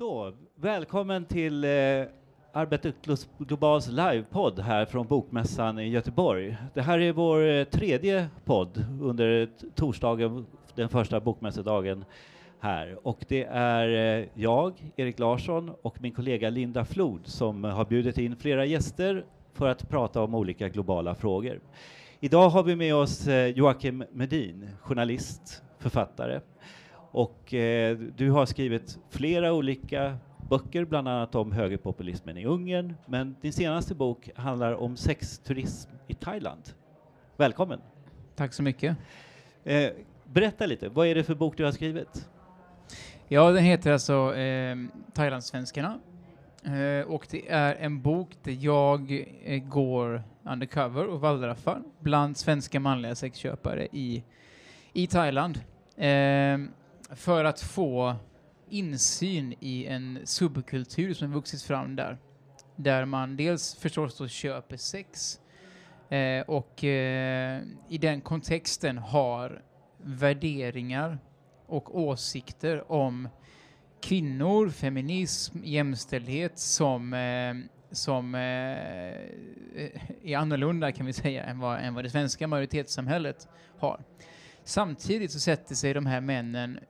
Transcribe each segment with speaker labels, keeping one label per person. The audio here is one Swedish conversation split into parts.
Speaker 1: Så, välkommen till eh, Arbetet Globals livepodd här från Bokmässan i Göteborg. Det här är vår eh, tredje podd under torsdagen, den första bokmässodagen här. Och det är eh, jag, Erik Larsson, och min kollega Linda Flod som har bjudit in flera gäster för att prata om olika globala frågor. Idag har vi med oss eh, Joakim Medin, journalist, författare. Och eh, du har skrivit flera olika böcker, bland annat om högerpopulismen i Ungern, men din senaste bok handlar om sexturism i Thailand. Välkommen!
Speaker 2: Tack så mycket.
Speaker 1: Eh, berätta lite, vad är det för bok du har skrivit?
Speaker 2: Ja, den heter alltså eh, Thailandssvenskarna. Eh, och det är en bok där jag eh, går undercover och wallraffar bland svenska manliga sexköpare i, i Thailand. För att få insyn i en subkultur som vuxit fram där. Där man dels förstås då köper sex eh, och eh, i den kontexten har värderingar och åsikter om kvinnor, feminism, jämställdhet som, eh, som eh, är annorlunda kan vi säga än vad, än vad det svenska majoritetssamhället har. Samtidigt så sätter sig de här männen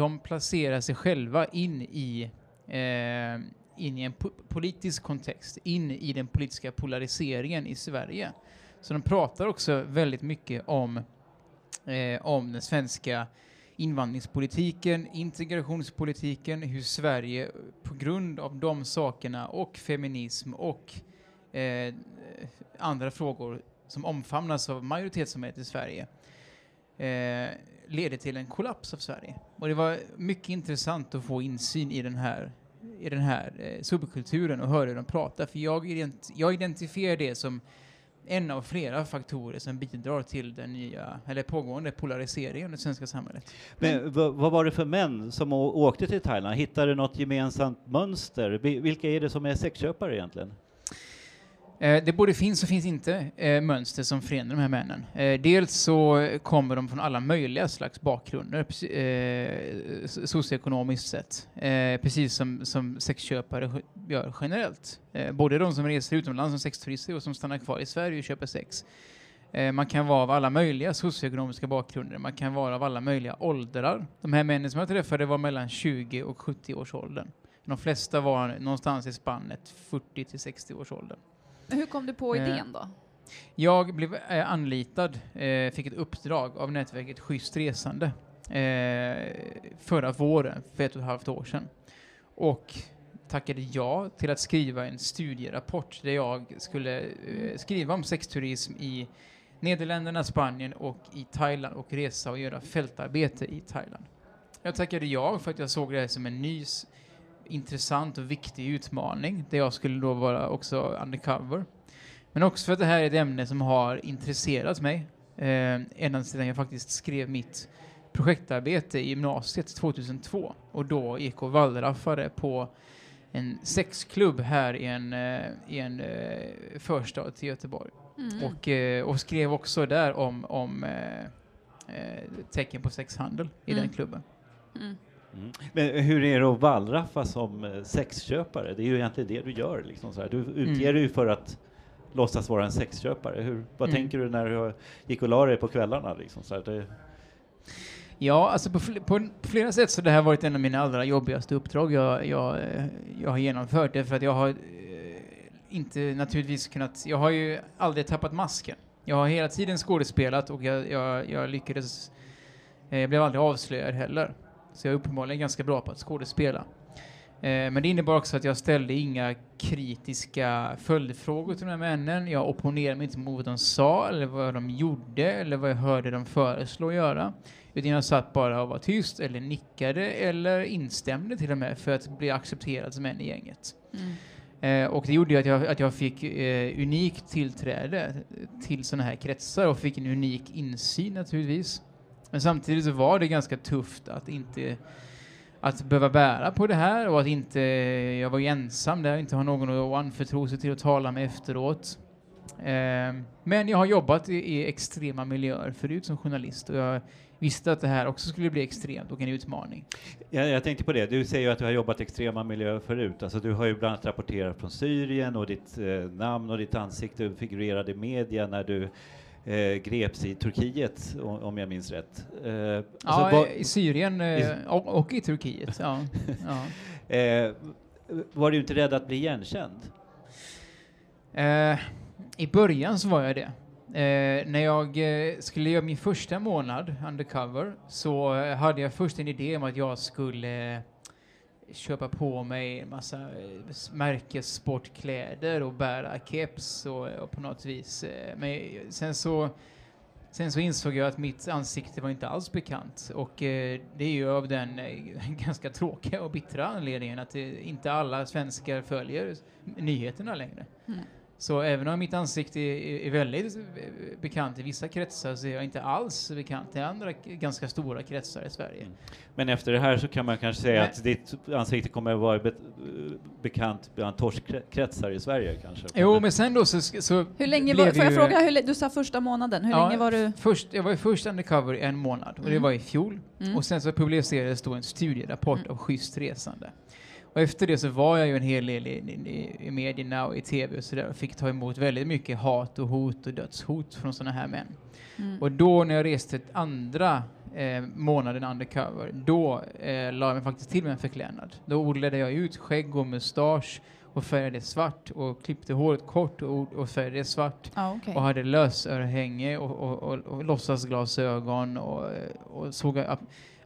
Speaker 2: de placerar sig själva in i, eh, in i en po politisk kontext, in i den politiska polariseringen i Sverige. Så de pratar också väldigt mycket om, eh, om den svenska invandringspolitiken, integrationspolitiken, hur Sverige på grund av de sakerna och feminism och eh, andra frågor som omfamnas av majoritetssamhället i Sverige eh, leder till en kollaps av Sverige. Och det var mycket intressant att få insyn i den här, i den här eh, subkulturen och höra hur de pratar, för jag, ident jag identifierar det som en av flera faktorer som bidrar till den nya, eller pågående polariseringen i det svenska samhället.
Speaker 1: Men vad var det för män som åkte till Thailand? Hittade du något gemensamt mönster? Vilka är det som är sexköpare egentligen?
Speaker 2: Eh, det både finns och finns inte eh, mönster som förenar de här männen. Eh, dels så kommer de från alla möjliga slags bakgrunder, socioekonomiskt sett. Precis som, som sexköpare gör generellt. Både de som reser utomlands som sexturister och som stannar kvar i Sverige och köper sex. Man kan vara av alla möjliga socioekonomiska bakgrunder, man kan vara av alla möjliga åldrar. De här männen som jag träffade var mellan 20 och 70 års åldern. De flesta var någonstans i spannet 40 till 60 års åldern.
Speaker 3: Hur kom du på idén då?
Speaker 2: Jag blev eh, anlitad, eh, fick ett uppdrag av nätverket Schysst Resande eh, förra våren, för ett och ett halvt år sedan. Och tackade ja till att skriva en studierapport där jag skulle eh, skriva om sexturism i Nederländerna, Spanien och i Thailand och resa och göra fältarbete i Thailand. Jag tackade ja för att jag såg det som en ny intressant och viktig utmaning där jag skulle då vara också undercover. Men också för att det här är ett ämne som har intresserat mig eh, ända sedan jag faktiskt skrev mitt projektarbete i gymnasiet 2002 och då gick och wallraffade på en sexklubb här i en, eh, i en eh, förstad till Göteborg. Mm. Och, eh, och skrev också där om, om tecken på sexhandel i mm. den klubben. Mm.
Speaker 1: Mm. Men hur är det att wallraffa som eh, sexköpare? Det är ju egentligen det du gör. Liksom så här. Du utger mm. dig för att låtsas vara en sexköpare. Hur, vad mm. tänker du när du gick och la dig på kvällarna? Liksom så här, det...
Speaker 2: Ja, alltså på, fl på, flera sätt så det här varit en av mina allra jobbigaste uppdrag jag, jag, eh, jag har genomfört. Därför att jag har eh, inte naturligtvis kunnat, jag har ju aldrig tappat masken. Jag har hela tiden skådespelat och jag, jag, jag lyckades, jag blev aldrig avslöjad heller. Så jag är uppenbarligen ganska bra på att skådespela. Eh, men det innebar också att jag ställde inga kritiska följdfrågor till de här männen. Jag opponerade mig inte mot vad de sa, eller vad de gjorde, eller vad jag hörde dem föreslå göra. Utan jag satt bara och var tyst, eller nickade, eller instämde till och med för att bli accepterad som en i gänget. Mm. Eh, och det gjorde att jag, att jag fick eh, unikt tillträde till sådana här kretsar och fick en unik insyn naturligtvis. Men samtidigt så var det ganska tufft att inte att behöva bära på det här och att inte, jag var ju ensam där, inte ha någon att anförtro sig till att tala med efteråt. Eh, men jag har jobbat i, i, extrema miljöer förut som journalist och jag visste att det här också skulle bli extremt och en utmaning.
Speaker 1: Jag, jag tänkte på det, du säger ju att du har jobbat i extrema miljöer förut. Alltså du har ju bland annat rapporterat från Syrien och ditt eh, namn och ditt ansikte figurerade i media när du eh, greps i Turkiet, om, jag minns rätt. Eh,
Speaker 2: Ja,
Speaker 1: alltså,
Speaker 2: i Syrien eh, och, och i Turkiet. Ja. Ja.
Speaker 1: eh, var du inte rädd att bli igenkänd?
Speaker 2: Eh, I början så var jag det. Eh, när jag eh, skulle göra min första månad undercover så hade jag först en idé om att jag skulle köpa på mig en massa eh, märkessportkläder och bära keps och, och på något vis. Eh, men sen så Sen så insåg jag att mitt ansikte var inte alls bekant och eh, det är ju av den eh, ganska tråkiga och bittra anledningen att eh, inte alla svenskar följer nyheterna längre.
Speaker 3: Mm.
Speaker 2: Så även om mitt ansikte är, är väldigt eh, bekant i vissa kretsar så är jag inte alls bekant i andra ganska stora kretsar i Sverige.
Speaker 1: Mm. Men efter det här så kan man kanske säga
Speaker 2: Nej.
Speaker 1: att ditt ansikte kommer att vara be bekant bland torskkretsar i Sverige kanske?
Speaker 2: Jo, men sen då så, så
Speaker 3: Hur länge var, får jag
Speaker 2: ju-
Speaker 3: fråga, hur, du sa första månaden, hur
Speaker 2: Ja,
Speaker 3: länge var du?
Speaker 2: Först, jag var först undercover i en månad och det
Speaker 3: Mm.
Speaker 2: var i fjol.
Speaker 3: Mm.
Speaker 2: Och sen så publicerades då en studierapport
Speaker 3: Mm.
Speaker 2: av Schysst resande. Och efter det så var jag ju en hel del i, i, i medierna och i tv och sådär och fick ta emot väldigt mycket hat och hot och dödshot från sådana här män.
Speaker 3: Mm.
Speaker 2: Och då när jag reste ett andra eh, månaden undercover, då eh, la jag mig faktiskt till med en förklädnad. Då odlade jag ut skägg och mustasch och färgade det svart och klippte håret kort och, och färgade svart
Speaker 3: Ja, okej.
Speaker 2: och hade lösörhänge och, och, och, och låtsasglasögon och, och såg ab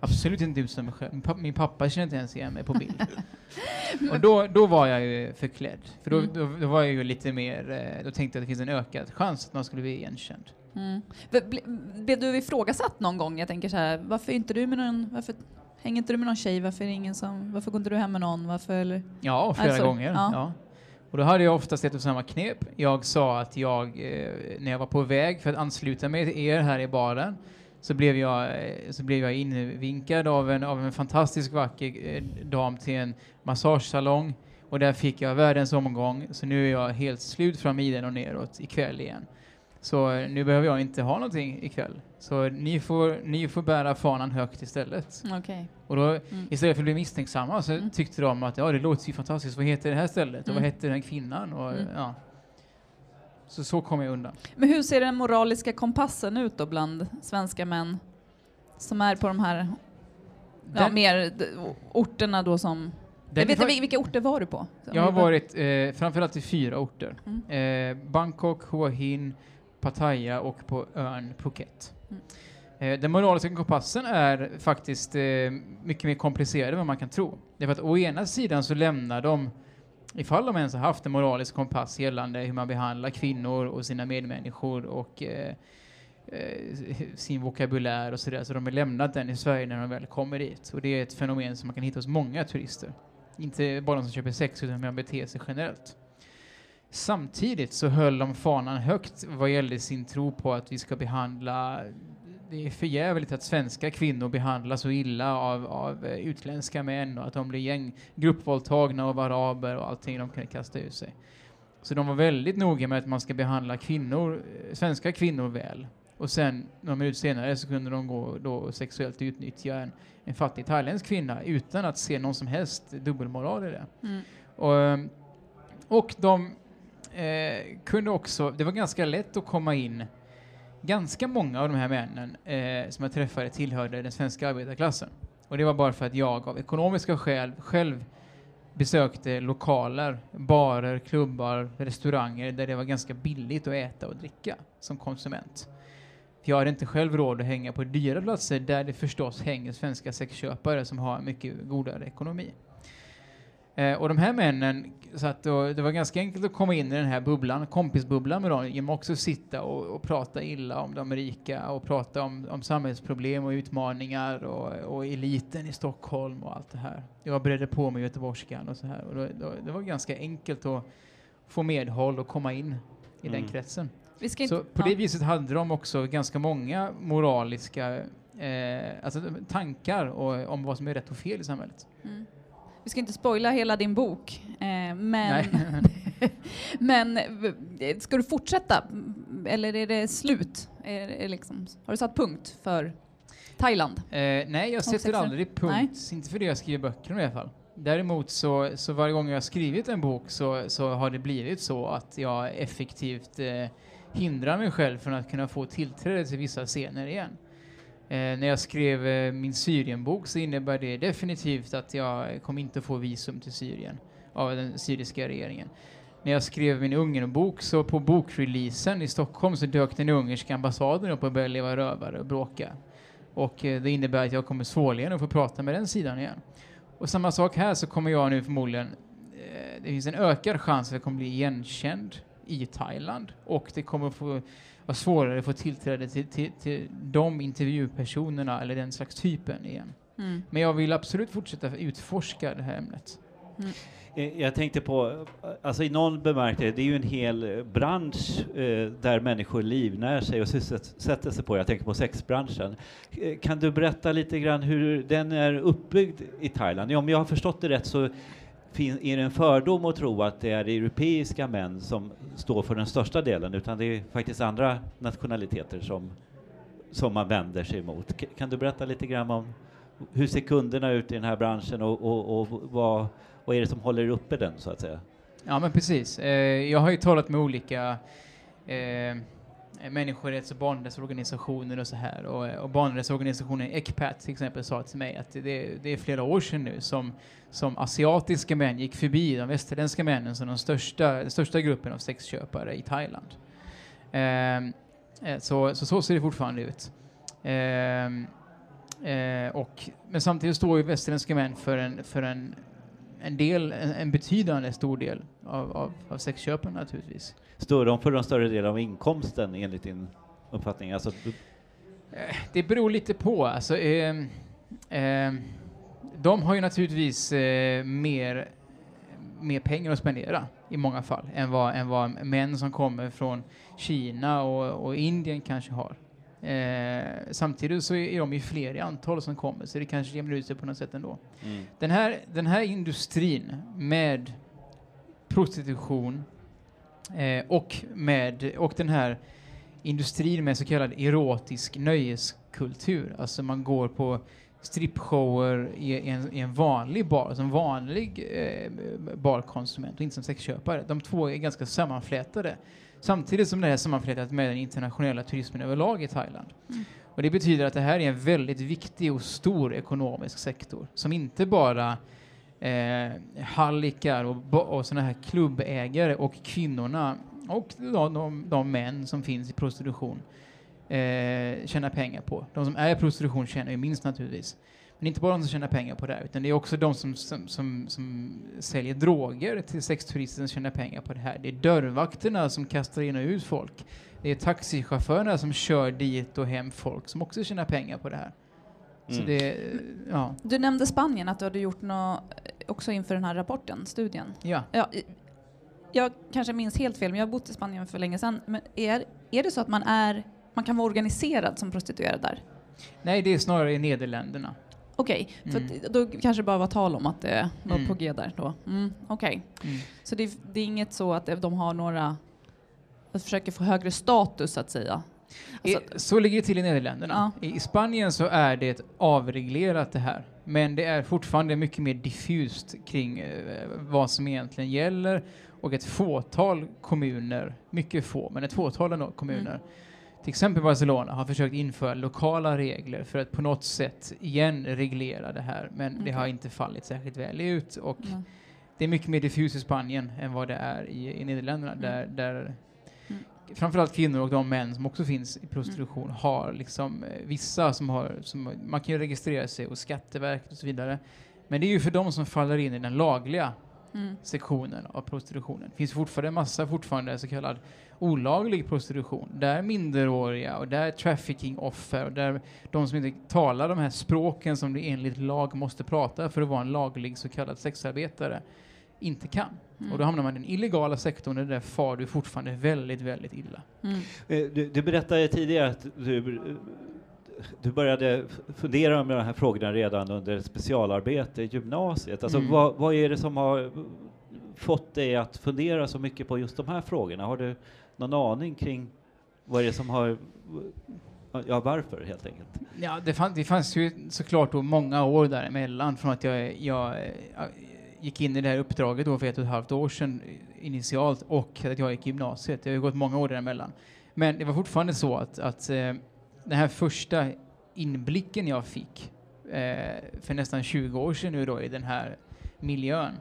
Speaker 2: absolut inte ut som mig själv. Min pappa, min pappa kände inte ens igen mig på bild. och då, då var jag ju förklädd. För då,
Speaker 3: Mm.
Speaker 2: då, då var jag ju lite mer, eh, då tänkte jag att det finns en ökad chans att man skulle bli igenkänd.
Speaker 3: Mm. Ble- ble- Blev du ifrågasatt någon gång? Jag tänker så här, varför är inte du med någon, varför hänger inte du med någon tjej? Varför är det ingen som, varför går inte du hem med någon? Varför, eller?
Speaker 2: Ja, flera
Speaker 3: Alltså,
Speaker 2: gånger.
Speaker 3: ja.
Speaker 2: Ja. Och då hade jag oftast ett och samma knep. Jag sa att jag, eh, när jag var på väg för att ansluta mig till er här i baren, så blev jag, eh, så blev jag invinkad av en, av en fantastisk vacker eh, dam till en massagesalong. Och där fick jag världens omgång, så nu är jag helt slut från midjan och neråt ikväll igen. Så eh, nu behöver jag inte ha någonting ikväll. Så ni får, ni får bära fanan högt istället.
Speaker 3: Okej.
Speaker 2: Och då,
Speaker 3: Mm.
Speaker 2: istället för att bli misstänksamma så
Speaker 3: Mm.
Speaker 2: tyckte de att ja, det låter ju fantastiskt, vad heter det här stället? Och
Speaker 3: Mm.
Speaker 2: vad hette den kvinnan? Och,
Speaker 3: Mm.
Speaker 2: ja. Så så kom jag undan.
Speaker 3: Men hur ser den moraliska kompassen ut då bland svenska män som är på de här ja,
Speaker 2: Den-
Speaker 3: mer d- orterna då som... jag vet inte vilka orter var du på?
Speaker 2: jag har varit eh, framförallt i fyra orter.
Speaker 3: Mm.
Speaker 2: Eh, Bangkok, Hua Hin, Pattaya och på ön Phuket.
Speaker 3: Mm.
Speaker 2: Eh, den moraliska kompassen är faktiskt eh, mycket mer komplicerad än vad man kan tro. Det är för att å ena sidan så lämnar de, ifall de ens har haft en moralisk kompass gällande hur man behandlar kvinnor och sina medmänniskor och eh, eh, sin vokabulär och sådär, så de har lämnat den i Sverige när de väl kommer dit. Och det är ett fenomen som man kan hitta hos många turister. Inte bara de som köper sex, utan hur man beter sig generellt. Samtidigt så höll de fanan högt vad gällde sin tro på att vi ska behandla det är för jävligt att svenska kvinnor behandlas så illa av, av eh, utländska män och att de blir gäng, gruppvåldtagna av araber och allting de kan kasta ur sig. Så de var väldigt noga med att man ska behandla kvinnor, eh, svenska kvinnor väl. Och sen, några minuter senare, så kunde de gå då sexuellt utnyttja en, en fattig thailändsk kvinna utan att se någon som helst dubbelmoral i det.
Speaker 3: Mm.
Speaker 2: Och, ehm, och de eh, kunde också, det var ganska lätt att komma in, ganska många av de här männen eh, som jag träffade tillhörde den svenska arbetarklassen. Och det var bara för att jag av ekonomiska skäl själv besökte lokaler, barer, klubbar, restauranger där det var ganska billigt att äta och dricka som konsument. För jag hade inte själv råd att hänga på dyra platser där det förstås hänger svenska sexköpare som har mycket godare ekonomi. Eh, och de här männen satt och det var ganska enkelt att komma in i den här bubblan, kompisbubblan med dem, genom att också sitta och, och prata illa om de rika och prata om, om samhällsproblem och utmaningar och, och eliten i Stockholm och allt det här. Jag bredde på mig göteborgskan och så här. Och då, då, det var ganska enkelt att få medhåll och komma in i den
Speaker 1: Mm.
Speaker 2: kretsen.
Speaker 3: Vi ska inte,
Speaker 2: Så på det viset hade de också ganska många moraliska eh, alltså tankar och, om vad som är rätt och fel i samhället.
Speaker 3: Mm. Vi ska inte spoila hela din bok, eh, men,
Speaker 2: Nej.
Speaker 3: men v- ska du fortsätta? Eller är det slut? Är, är liksom, har du satt punkt för? Thailand?
Speaker 2: Eh, nej, jag sätter aldrig punkt. Inte för det jag skriver böcker om i alla fall. Däremot så, så varje gång jag har skrivit en bok så, så har det blivit så att jag effektivt eh, hindrar mig själv från att kunna få tillträde till vissa scener igen. Eh, när jag skrev eh, min Syrienbok så innebär det definitivt att jag kommer inte få visum till Syrien av den syriska regeringen. När jag skrev min Ungernbok så på bokreleasen i Stockholm så dök den ungerska ambassaden upp och började leva rövare och bråka. Och eh, det innebär att jag kommer svårligen att få prata med den sidan igen. Och samma sak här så kommer jag nu förmodligen, eh, det finns en ökad chans att jag kommer bli igenkänd i Thailand och det kommer få vara svårare att få tillträde till, till, till de intervjupersonerna eller den slags typen igen.
Speaker 3: Mm.
Speaker 2: Men jag vill absolut fortsätta utforska det här ämnet.
Speaker 1: Eh, Jag tänkte på, alltså i någon bemärkelse, det är ju en hel eh, bransch eh, där människor livnär sig och sysselsätter sig på. Jag tänker på sexbranschen. Eh, kan du berätta lite grann hur den är uppbyggd i Thailand? Ja, om jag har förstått det rätt så är det en fördom att tro att det är europeiska män som står för den största delen, utan det är faktiskt andra nationaliteter som, som man vänder sig emot. K- Kan du berätta lite grann om hur ser kunderna ut i den här branschen och, och, och vad, vad är det som håller uppe den så att säga?
Speaker 2: Ja, men precis. Eh, jag har ju talat med olika eh, Eh, människorätts och barnrättsorganisationer och så här. Och, eh, och barnrättsorganisationen ECPAT till exempel sa till mig att det, det är flera år sedan nu som, som asiatiska män gick förbi de västerländska männen som den största, den största gruppen av sexköpare i Thailand. Ehm, eh, så, så så ser det fortfarande ut. Ehm, eh, och, men samtidigt står ju västerländska män för en, för en en del, en, en betydande stor del av, av, av sexköpen naturligtvis.
Speaker 1: Står de för den större delen av inkomsten enligt din uppfattning? Alltså, du-
Speaker 2: Det beror lite på. Alltså, ehm, ehm, de har ju naturligtvis eh, mer, mer pengar att spendera i många fall än vad, än vad män som kommer från Kina och, och Indien kanske har. Eh, samtidigt så är de ju fler i antal som kommer så det kanske jämnar ut sig på något sätt ändå.
Speaker 1: mm.
Speaker 2: Den här, den här industrin med prostitution eh, och, med, och den här industrin med så kallad erotisk nöjeskultur, alltså man går på strippshower i, en, i en vanlig bar, som vanlig eh, barkonsument och inte som sexköpare. De två är ganska sammanflätade. Samtidigt som det är sammanflätat med den internationella turismen överlag i Thailand. Och det betyder att det här är en väldigt viktig och stor ekonomisk sektor som inte bara eh, hallickar och, och sådana här klubbägare och kvinnorna och de, de, de män som finns i prostitution eh, tjänar pengar på. De som är i prostitution tjänar ju minst naturligtvis. Men inte bara de som tjänar pengar på det här, utan det är också de som, som, som, som säljer droger till sexturister som tjänar pengar på det här. Det är dörrvakterna som kastar in och ut folk. Det är taxichaufförerna som kör dit och hem folk som också tjänar pengar på det här. Så
Speaker 1: Mm.
Speaker 2: det, ja.
Speaker 3: Du nämnde Spanien, att du hade gjort något också inför den här rapporten, studien.
Speaker 2: ja.
Speaker 3: Ja, jag kanske minns helt fel, men jag har bott i Spanien för länge sedan. Men är, är det så att man, är, man kan vara organiserad som prostituerad där?
Speaker 2: Nej, det är snarare i Nederländerna.
Speaker 3: Okej, för
Speaker 2: Mm.
Speaker 3: då kanske det bara var tal om att det var
Speaker 2: Mm.
Speaker 3: på G där då. Mm, Okej,
Speaker 2: Mm.
Speaker 3: så det, det är inget så att de har några, att försöka få högre status så att säga? Alltså,
Speaker 2: I, så ligger det till i Nederländerna.
Speaker 3: Ja.
Speaker 2: I, I Spanien så är det avreglerat det här. Men det är fortfarande mycket mer diffust kring eh, vad som egentligen gäller och ett fåtal kommuner, mycket få, men ett fåtal ändå kommuner,
Speaker 3: Mm.
Speaker 2: Till exempel Barcelona, har försökt införa lokala regler för att på något sätt igen reglera det här. Men det
Speaker 3: Okej.
Speaker 2: har inte fallit särskilt väl ut och
Speaker 3: ja.
Speaker 2: det är mycket mer diffus i Spanien än vad det är i, i Nederländerna
Speaker 3: Mm.
Speaker 2: där, där
Speaker 3: Mm.
Speaker 2: framförallt kvinnor och de män som också finns i prostitution har liksom eh, vissa som har, som, man kan ju registrera sig hos Skatteverket och så vidare. Men det är ju för de som faller in i den lagliga
Speaker 3: Mm.
Speaker 2: sektionen av prostitutionen. Det finns fortfarande en massa fortfarande så kallad olaglig prostitution. Där minderåriga och där trafficking-offer och där de som inte talar de här språken som det enligt lag måste prata för att vara en laglig så kallad sexarbetare inte kan.
Speaker 3: Mm.
Speaker 2: Och då hamnar man i den illegala sektorn och där far du fortfarande väldigt, väldigt illa.
Speaker 3: Mm.
Speaker 1: Eh, Du, du berättade tidigare att du, du började fundera med de här frågorna redan under specialarbete i gymnasiet. Alltså,
Speaker 2: Mm.
Speaker 1: vad, vad är det som har fått dig att fundera så mycket på just de här frågorna? Har du någon aning kring vad är det som har Ja, varför helt enkelt?
Speaker 2: Ja, det, fann, det fanns ju såklart då många år däremellan från att jag, jag, jag gick in i det här uppdraget då för ett och ett halvt år sedan initialt och att jag gick i gymnasiet. Det har ju gått många år däremellan. Men det var fortfarande så att, att eh, den här första inblicken jag fick eh, för nästan 20 år sedan nu då i den här miljön.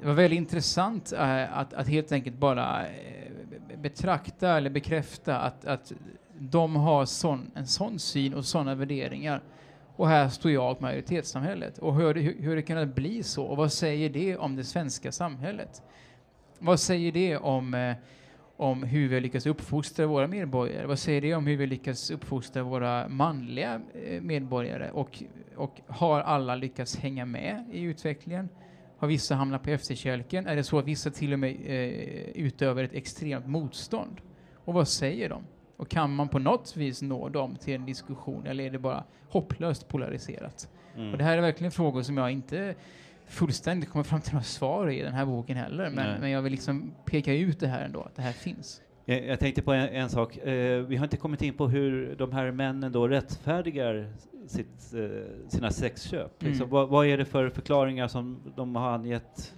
Speaker 2: Det var väldigt intressant eh, att, att helt enkelt bara eh, betrakta eller bekräfta att, att de har sån, en sån syn och sådana värderingar. Och här står jag och majoritetssamhället. Och hur, hur, hur det kunnat bli så? Och vad säger det om det svenska samhället? Vad säger det om, eh, om hur vi lyckas uppfostra våra medborgare? Vad säger det om hur vi lyckas uppfostra våra manliga eh, medborgare? Och, och har alla lyckats hänga med i utvecklingen? Har vissa hamnat på efterkälken? Är det så att vissa till och med eh, utövar ett extremt motstånd? Och vad säger de? Och kan man på något vis nå dem till en diskussion eller är det bara hopplöst polariserat?
Speaker 1: Mm.
Speaker 2: Och det här är verkligen frågor som jag inte fullständigt kommer fram till några svar i den här boken heller, men, men jag vill liksom peka ut det här ändå, att det här finns.
Speaker 1: Jag, jag tänkte på en, en sak. Eh, vi har inte kommit in på hur de här männen då rättfärdigar sitt, eh, sina sexköp.
Speaker 2: Mm.
Speaker 1: Liksom, vad, vad är det för förklaringar som de har angett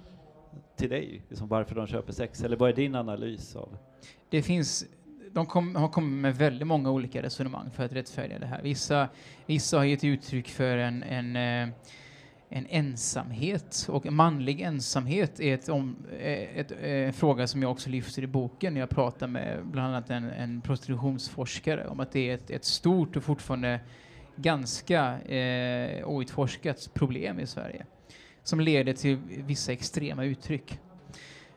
Speaker 1: till dig? Liksom varför de köper sex? Eller vad är din analys av?
Speaker 2: Det finns de kom, har kommit med väldigt många olika resonemang för att rättfärdiga det här. Vissa, vissa har gett uttryck för en, en, eh, en ensamhet, och manlig ensamhet är ett, om, eh, ett, ett, en fråga som jag också lyfter i boken när jag pratar med bland annat en, en prostitutionsforskare om att det är ett, ett stort och fortfarande ganska eh, outforskat problem i Sverige som leder till vissa extrema uttryck.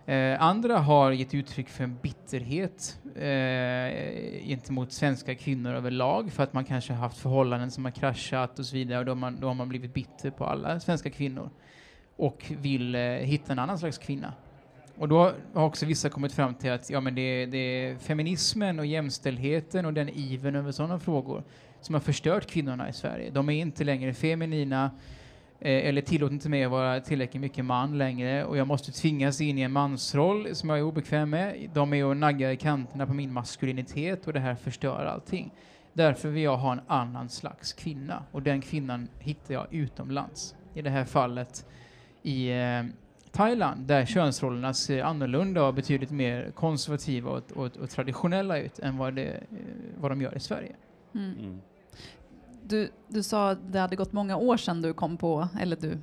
Speaker 2: Eh, andra har gett uttryck för en bitterhet eh, gentemot svenska kvinnor överlag för att man kanske har haft förhållanden som har kraschat och så vidare och då, man, då har man blivit bitter på alla svenska kvinnor och vill eh, hitta en annan slags kvinna. Och då har också vissa kommit fram till att ja, men det, det är feminismen och jämställdheten och den iven över sådana frågor som har förstört kvinnorna i Sverige. De är inte längre feminina, eller tillåter inte mig att vara tillräckligt mycket man längre och jag måste tvingas in i en mansroll som jag är obekväm med. De är och naggar i kanterna på min maskulinitet och det här förstör allting. Därför vill jag ha en annan slags kvinna och den kvinnan hittar jag utomlands. I det här fallet i eh, Thailand där könsrollerna ser annorlunda och betydligt mer konservativa och, och, och traditionella ut än vad, det, eh, vad de gör i Sverige.
Speaker 3: Mm. Du, du sa att det hade gått många år sedan du kom på, eller du,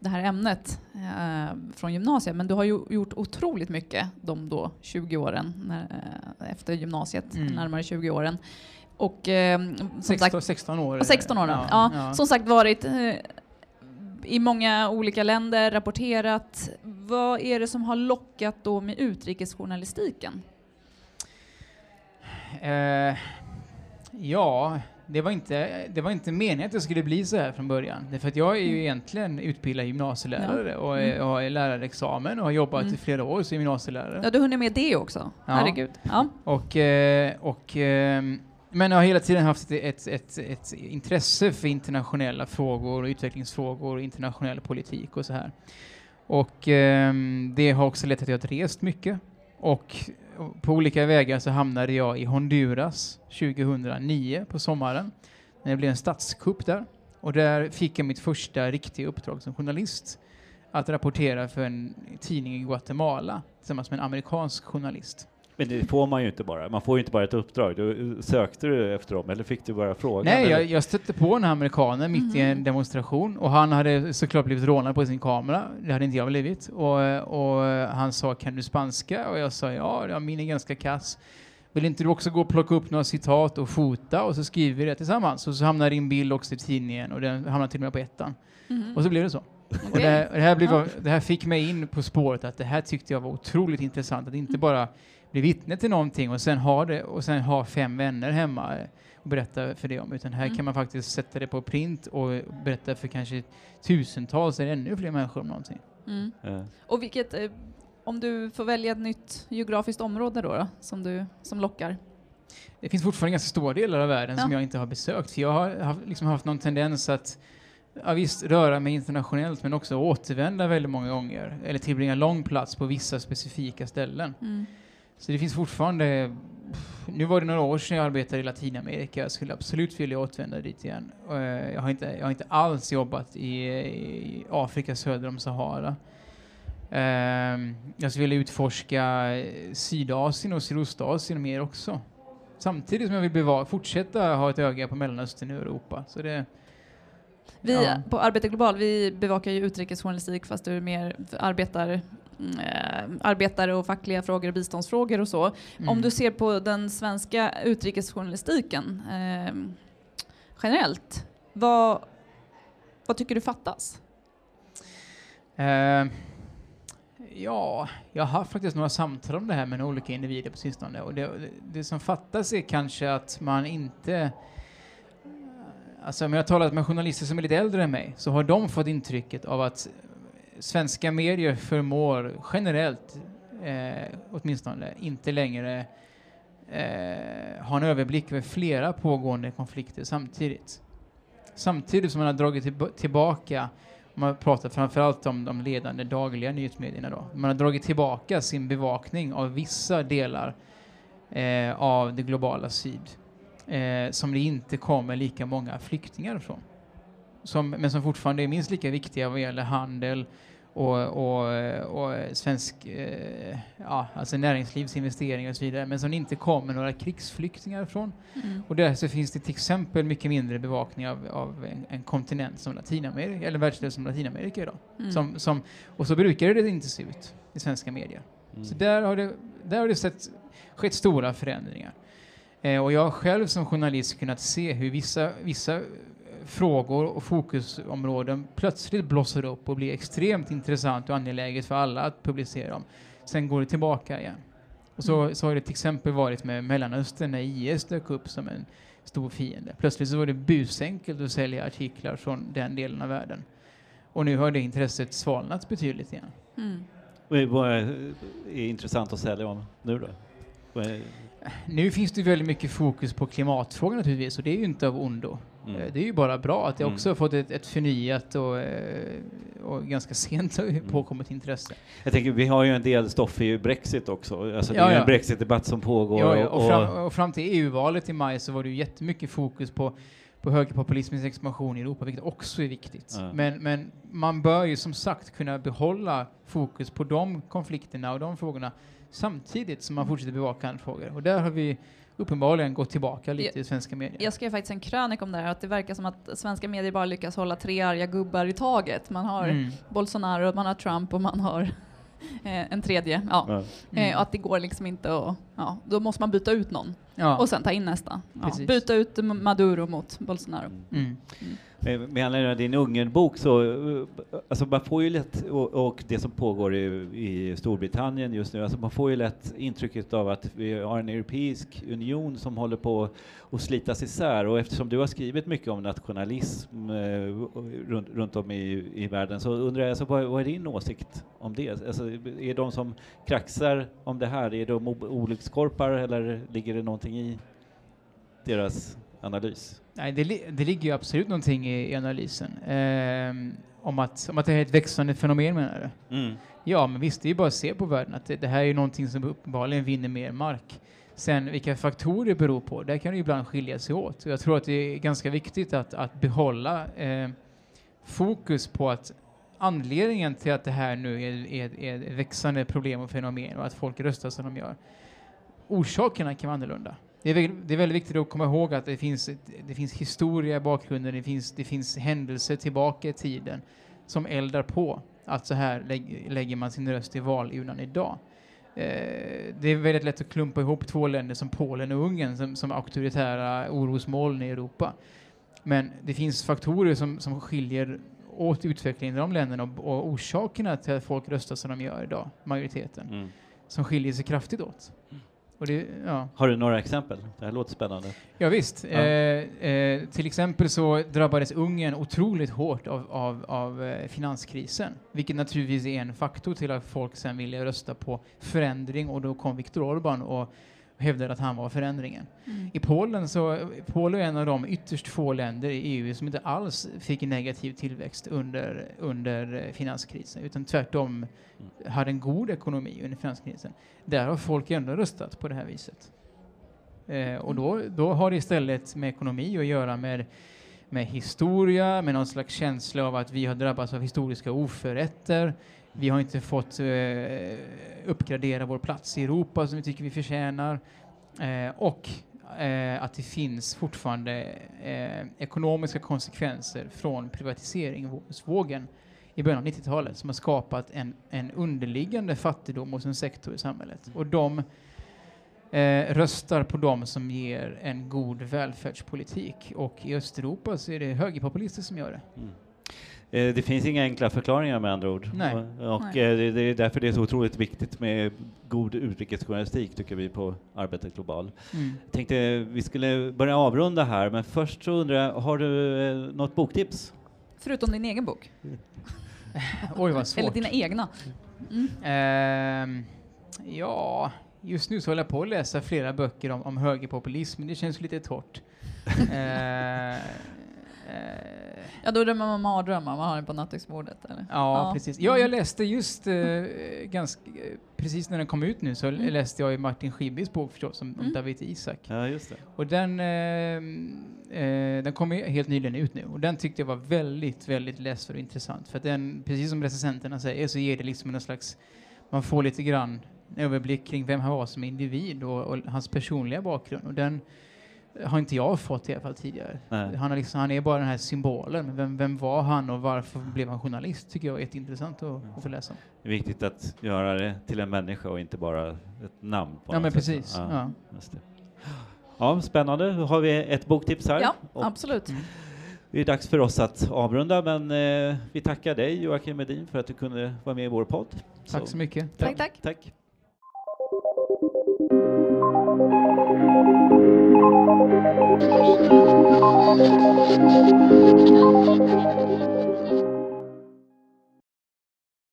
Speaker 3: det här ämnet eh, från gymnasiet, men du har ju gjort otroligt mycket de då 20 åren, när, eh, efter gymnasiet,
Speaker 2: Mm.
Speaker 3: närmare 20 åren. Och eh, som
Speaker 2: 16,
Speaker 3: sagt,
Speaker 2: 16 år.
Speaker 3: 16 åren, ja, som sagt varit eh, i många olika länder, rapporterat. Vad är det som har lockat då med utrikesjournalistiken?
Speaker 2: Eh, ja, det var, inte, det var inte meningen att det skulle bli så här från början. Det är för att jag är ju egentligen utbildad gymnasielärare och är,
Speaker 3: Mm.
Speaker 2: har lärarexamen och har jobbat
Speaker 3: Mm.
Speaker 2: i flera år som gymnasielärare.
Speaker 3: Ja, du hunnit med det också?
Speaker 2: Ja.
Speaker 3: Herregud. Ja.
Speaker 2: Och, eh, och, ehm, men jag har hela tiden haft ett, ett, ett, ett intresse för internationella frågor, och utvecklingsfrågor, och internationell politik och så här. Och ehm, det har också lett till att jag har rest mycket. Och på olika vägar så hamnade jag i Honduras 2009 på sommaren. När det blev en statskupp där. Och där fick jag mitt första riktiga uppdrag som journalist. Att rapportera för en tidning i Guatemala tillsammans med en amerikansk journalist.
Speaker 1: Men det får man ju inte bara. Man får ju inte bara ett uppdrag. Du, sökte du efter dem eller fick du bara frågan?
Speaker 2: Nej, jag, jag stötte på den här amerikanen mitt i en
Speaker 3: Mhm.
Speaker 2: demonstration och han hade såklart blivit rånad på sin kamera. Det hade inte jag blivit. Och, och han sa kan du spanska? Och jag sa ja, ja, min är ganska kass. Vill inte du också gå och plocka upp några citat och fota och så skriver vi det tillsammans. Och så hamnar din bild också i tidningen och den hamnar till och med på ettan.
Speaker 3: Mhm.
Speaker 2: Och så blev det så. Och
Speaker 3: Okej.
Speaker 2: det, här, det, här blev, det här fick mig in på spåret att det här tyckte jag var otroligt intressant. Att inte bara bli vittne till någonting och sen ha det och sen ha fem vänner hemma och berätta för det om. Utan här
Speaker 3: Mm.
Speaker 2: kan man faktiskt sätta det på print och berätta för kanske tusentals eller ännu fler människor om någonting.
Speaker 3: Mm.
Speaker 1: Ja.
Speaker 3: Och vilket, eh, om du får välja ett nytt geografiskt område då, då som, du, som lockar?
Speaker 2: Det finns fortfarande ganska stora delar av världen som
Speaker 3: Ja.
Speaker 2: jag inte har besökt. För jag har haft, liksom haft någon tendens att ja, visst röra mig internationellt men också återvända väldigt många gånger. Eller tillbringa lång plats på vissa specifika ställen.
Speaker 3: Mm.
Speaker 2: Så det finns fortfarande, nu var det några år sedan jag arbetade i Latinamerika. Jag skulle absolut vilja återvända dit igen. Eh, jag, har inte, jag har inte alls jobbat i, i Afrika söder om Sahara. Ehm, jag skulle vilja utforska Sydasien och Sydostasien mer också. Samtidigt som jag vill bevara, fortsätta ha ett öga på Mellanöstern och Europa. Så det,
Speaker 3: Vi
Speaker 2: Ja.
Speaker 3: på Arbete Global, vi bevakar ju utrikesjournalistik fast du mer arbetar, arbetare och fackliga frågor och biståndsfrågor och så. Om
Speaker 2: Mm.
Speaker 3: du ser på den svenska utrikesjournalistiken eh, generellt, vad, vad tycker du fattas?
Speaker 2: Eh, ja, jag har haft faktiskt några samtal om det här med olika individer på sistone. Och det, det, det som fattas är kanske att man inte... Alltså om jag har talat med journalister som är lite äldre än mig så har de fått intrycket av att svenska medier förmår generellt, eh, åtminstone, inte längre eh, ha en överblick över flera pågående konflikter samtidigt. Samtidigt som man har dragit tillbaka man pratar framförallt om de ledande dagliga nyhetsmedierna då. Man har dragit tillbaka sin bevakning av vissa delar eh, av det globala syd eh, som det inte kommer lika många flyktingar från. Som, men som fortfarande är minst lika viktiga vad gäller handel och, och, och svensk eh, ja, alltså näringslivsinvesteringar och så vidare, men som det inte kommer några krigsflyktingar från.
Speaker 3: Mm.
Speaker 2: Och där så finns det till exempel mycket mindre bevakning av, av en, en kontinent som Latinamerika, eller världsdel som Latinamerika idag.
Speaker 3: Mm.
Speaker 2: Som, som, och så brukar det inte se ut i svenska media.
Speaker 1: Mm.
Speaker 2: Så där har det, där har det sett, skett stora förändringar. Eh, och jag har själv som journalist kunnat se hur vissa, vissa frågor och fokusområden plötsligt blossar upp och blir extremt intressant och angeläget för alla att publicera om. Sen går det tillbaka igen. Och så,
Speaker 3: Mm.
Speaker 2: så har det till exempel varit med Mellanöstern när IS dök upp som en stor fiende. Plötsligt så var det busenkelt att sälja artiklar från den delen av världen. Och nu har det intresset svalnat betydligt igen.
Speaker 3: Mm.
Speaker 1: Vad är, är intressant att sälja om nu då?
Speaker 2: Nu finns det väldigt mycket fokus på klimatfrågan naturligtvis och det är ju inte av ondo.
Speaker 1: Mm.
Speaker 2: Eh, Det är ju bara bra att det
Speaker 1: Mm.
Speaker 2: också har fått ett, ett förnyat och, eh, och ganska sent
Speaker 1: Mm.
Speaker 2: påkommet intresse.
Speaker 1: Jag tänker, vi har ju en del stoff i Brexit också. Alltså, det
Speaker 2: Ja,
Speaker 1: är ju
Speaker 2: ja.
Speaker 1: en Brexit-debatt som pågår.
Speaker 2: Ja, ja,
Speaker 1: och,
Speaker 2: och, fram, och fram till EU-valet i maj så var det ju jättemycket fokus på, på högerpopulismens expansion i Europa, vilket också är viktigt. Men, men man bör ju som sagt kunna behålla fokus på de konflikterna och de frågorna samtidigt som man fortsätter bevaka andra frågor. Och där har vi uppenbarligen gått tillbaka lite i svenska medier.
Speaker 3: Jag skrev faktiskt en krönik om det här, att det verkar som att svenska medier bara lyckas hålla tre arga gubbar i taget. Man har
Speaker 2: Mm.
Speaker 3: Bolsonaro, man har Trump och man har eh, en tredje. Ja.
Speaker 1: ja.
Speaker 2: Mm.
Speaker 3: Eh, och att det går liksom inte att... Ja, då måste man byta ut någon
Speaker 2: Ja.
Speaker 3: och sen ta in nästa. Ja, byta ut Maduro mot Bolsonaro.
Speaker 2: Mm.
Speaker 1: Med anledning av din Ungernbok så, alltså man får ju lätt, och, och det som pågår i, i Storbritannien just nu, alltså man får ju lätt intrycket av att vi har en europeisk union som håller på att slitas isär och eftersom du har skrivit mycket om nationalism eh, runt, runt om i, i världen så undrar jag, alltså, vad, vad är din åsikt om det? Alltså, är de som kraxar om det här, är de olyckskorpar eller ligger det någonting i deras analys?
Speaker 2: Nej, det, li- det ligger ju absolut någonting i, i analysen. Ehm, om, att, om att det här är ett växande fenomen menar du?
Speaker 1: Mm.
Speaker 2: Ja, men visst, det är ju bara att se på världen att det, det här är ju någonting som uppenbarligen vinner mer mark. Sen vilka faktorer det beror på, där kan det ju ibland skilja sig åt. Jag tror att det är ganska viktigt att, att behålla eh, fokus på att anledningen till att det här nu är, är, är ett växande problem och fenomen och att folk röstar som de gör, orsakerna kan vara annorlunda. Det är, det är väldigt viktigt att komma ihåg att det finns, det finns historia i bakgrunden, det finns, det finns händelser tillbaka i tiden som eldar på att så här lägg, lägger man sin röst i valurnan idag. Eh, det är väldigt lätt att klumpa ihop två länder som Polen och Ungern som, som auktoritära orosmoln i Europa. Men det finns faktorer som, som skiljer åt utvecklingen i de länderna och, och orsakerna till att folk röstar som de gör idag, majoriteten,
Speaker 1: Mm.
Speaker 2: som skiljer sig kraftigt åt. Och det, ja.
Speaker 1: Har du några exempel? Det här låter spännande.
Speaker 2: Ja, visst.
Speaker 1: Ja.
Speaker 2: Eh, eh, till exempel så drabbades Ungern otroligt hårt av, av, av eh, finanskrisen, vilket naturligtvis är en faktor till att folk sen ville rösta på förändring och då kom Viktor Orbán och hävdade att han var förändringen.
Speaker 3: Mm.
Speaker 2: I Polen så, Polen är en av de ytterst få länder i EU som inte alls fick en negativ tillväxt under, under finanskrisen, utan tvärtom hade en god ekonomi under finanskrisen. Där har folk ändå röstat på det här viset. Eh, och då, då har det istället med ekonomi att göra med, med historia, med någon slags känsla av att vi har drabbats av historiska oförrätter. Vi har inte fått eh, uppgradera vår plats i Europa som vi tycker vi förtjänar. Eh, och eh, att det finns fortfarande eh, ekonomiska konsekvenser från privatiseringsvågen i början av 90-talet som har skapat en, en underliggande fattigdom hos en sektor i samhället. Och de eh, röstar på dem som ger en god välfärdspolitik. Och i Östeuropa så är det högerpopulister som gör det.
Speaker 1: Mm. Eh, Det finns inga enkla förklaringar med andra ord.
Speaker 2: Nej.
Speaker 1: Och, och
Speaker 3: Nej.
Speaker 1: eh, det är därför det är så otroligt viktigt med god utrikesjournalistik tycker vi på Arbetet Global.
Speaker 2: Mm.
Speaker 1: Jag tänkte vi skulle börja avrunda här, men först så undrar jag, har du eh, något boktips?
Speaker 3: Förutom din egen bok.
Speaker 2: Oj, vad svårt.
Speaker 3: Eller dina egna. Mm.
Speaker 2: Ehm, ja, just nu så håller jag på att läsa flera böcker om, om högerpopulism, men det känns lite torrt. Eh,
Speaker 3: Ja, då drömmer man mardrömmar. Man har den på nattduksbordet. Eller?
Speaker 2: ja,
Speaker 3: Ja.
Speaker 2: precis. Ja, jag läste just eh, ganska, eh, precis när den kom ut nu så
Speaker 3: Mm.
Speaker 2: läste jag ju Martin Schibbys bok förstås om, om
Speaker 3: Mm.
Speaker 2: David Isak.
Speaker 1: Ja, just det.
Speaker 2: Och den, eh, eh, den kom helt nyligen ut nu och den tyckte jag var väldigt, väldigt läsvärd och intressant. För att den, precis som recensenterna säger, så ger det liksom en slags, man får lite grann en överblick kring vem han var som individ och, och hans personliga bakgrund. Och den har inte jag fått i alla fall tidigare.
Speaker 1: Nej.
Speaker 2: Han, har liksom, han är bara den här symbolen, men vem, vem var han och varför blev han journalist? tycker jag är jätteintressant att, att få läsa.
Speaker 1: Det är viktigt att göra det till en människa och inte bara ett namn. På
Speaker 2: Ja, men
Speaker 1: sätt.
Speaker 2: precis. Ja.
Speaker 1: Just det. ja, spännande. Då har vi ett boktips här.
Speaker 3: Ja,
Speaker 1: Och
Speaker 3: absolut.
Speaker 2: Mm.
Speaker 1: det är dags för oss att avrunda, men eh, vi tackar dig Joakim Medin för att du kunde vara med i vår podd.
Speaker 2: Tack så mycket.
Speaker 3: Tack, tack.
Speaker 1: Tack.
Speaker 4: Thank you.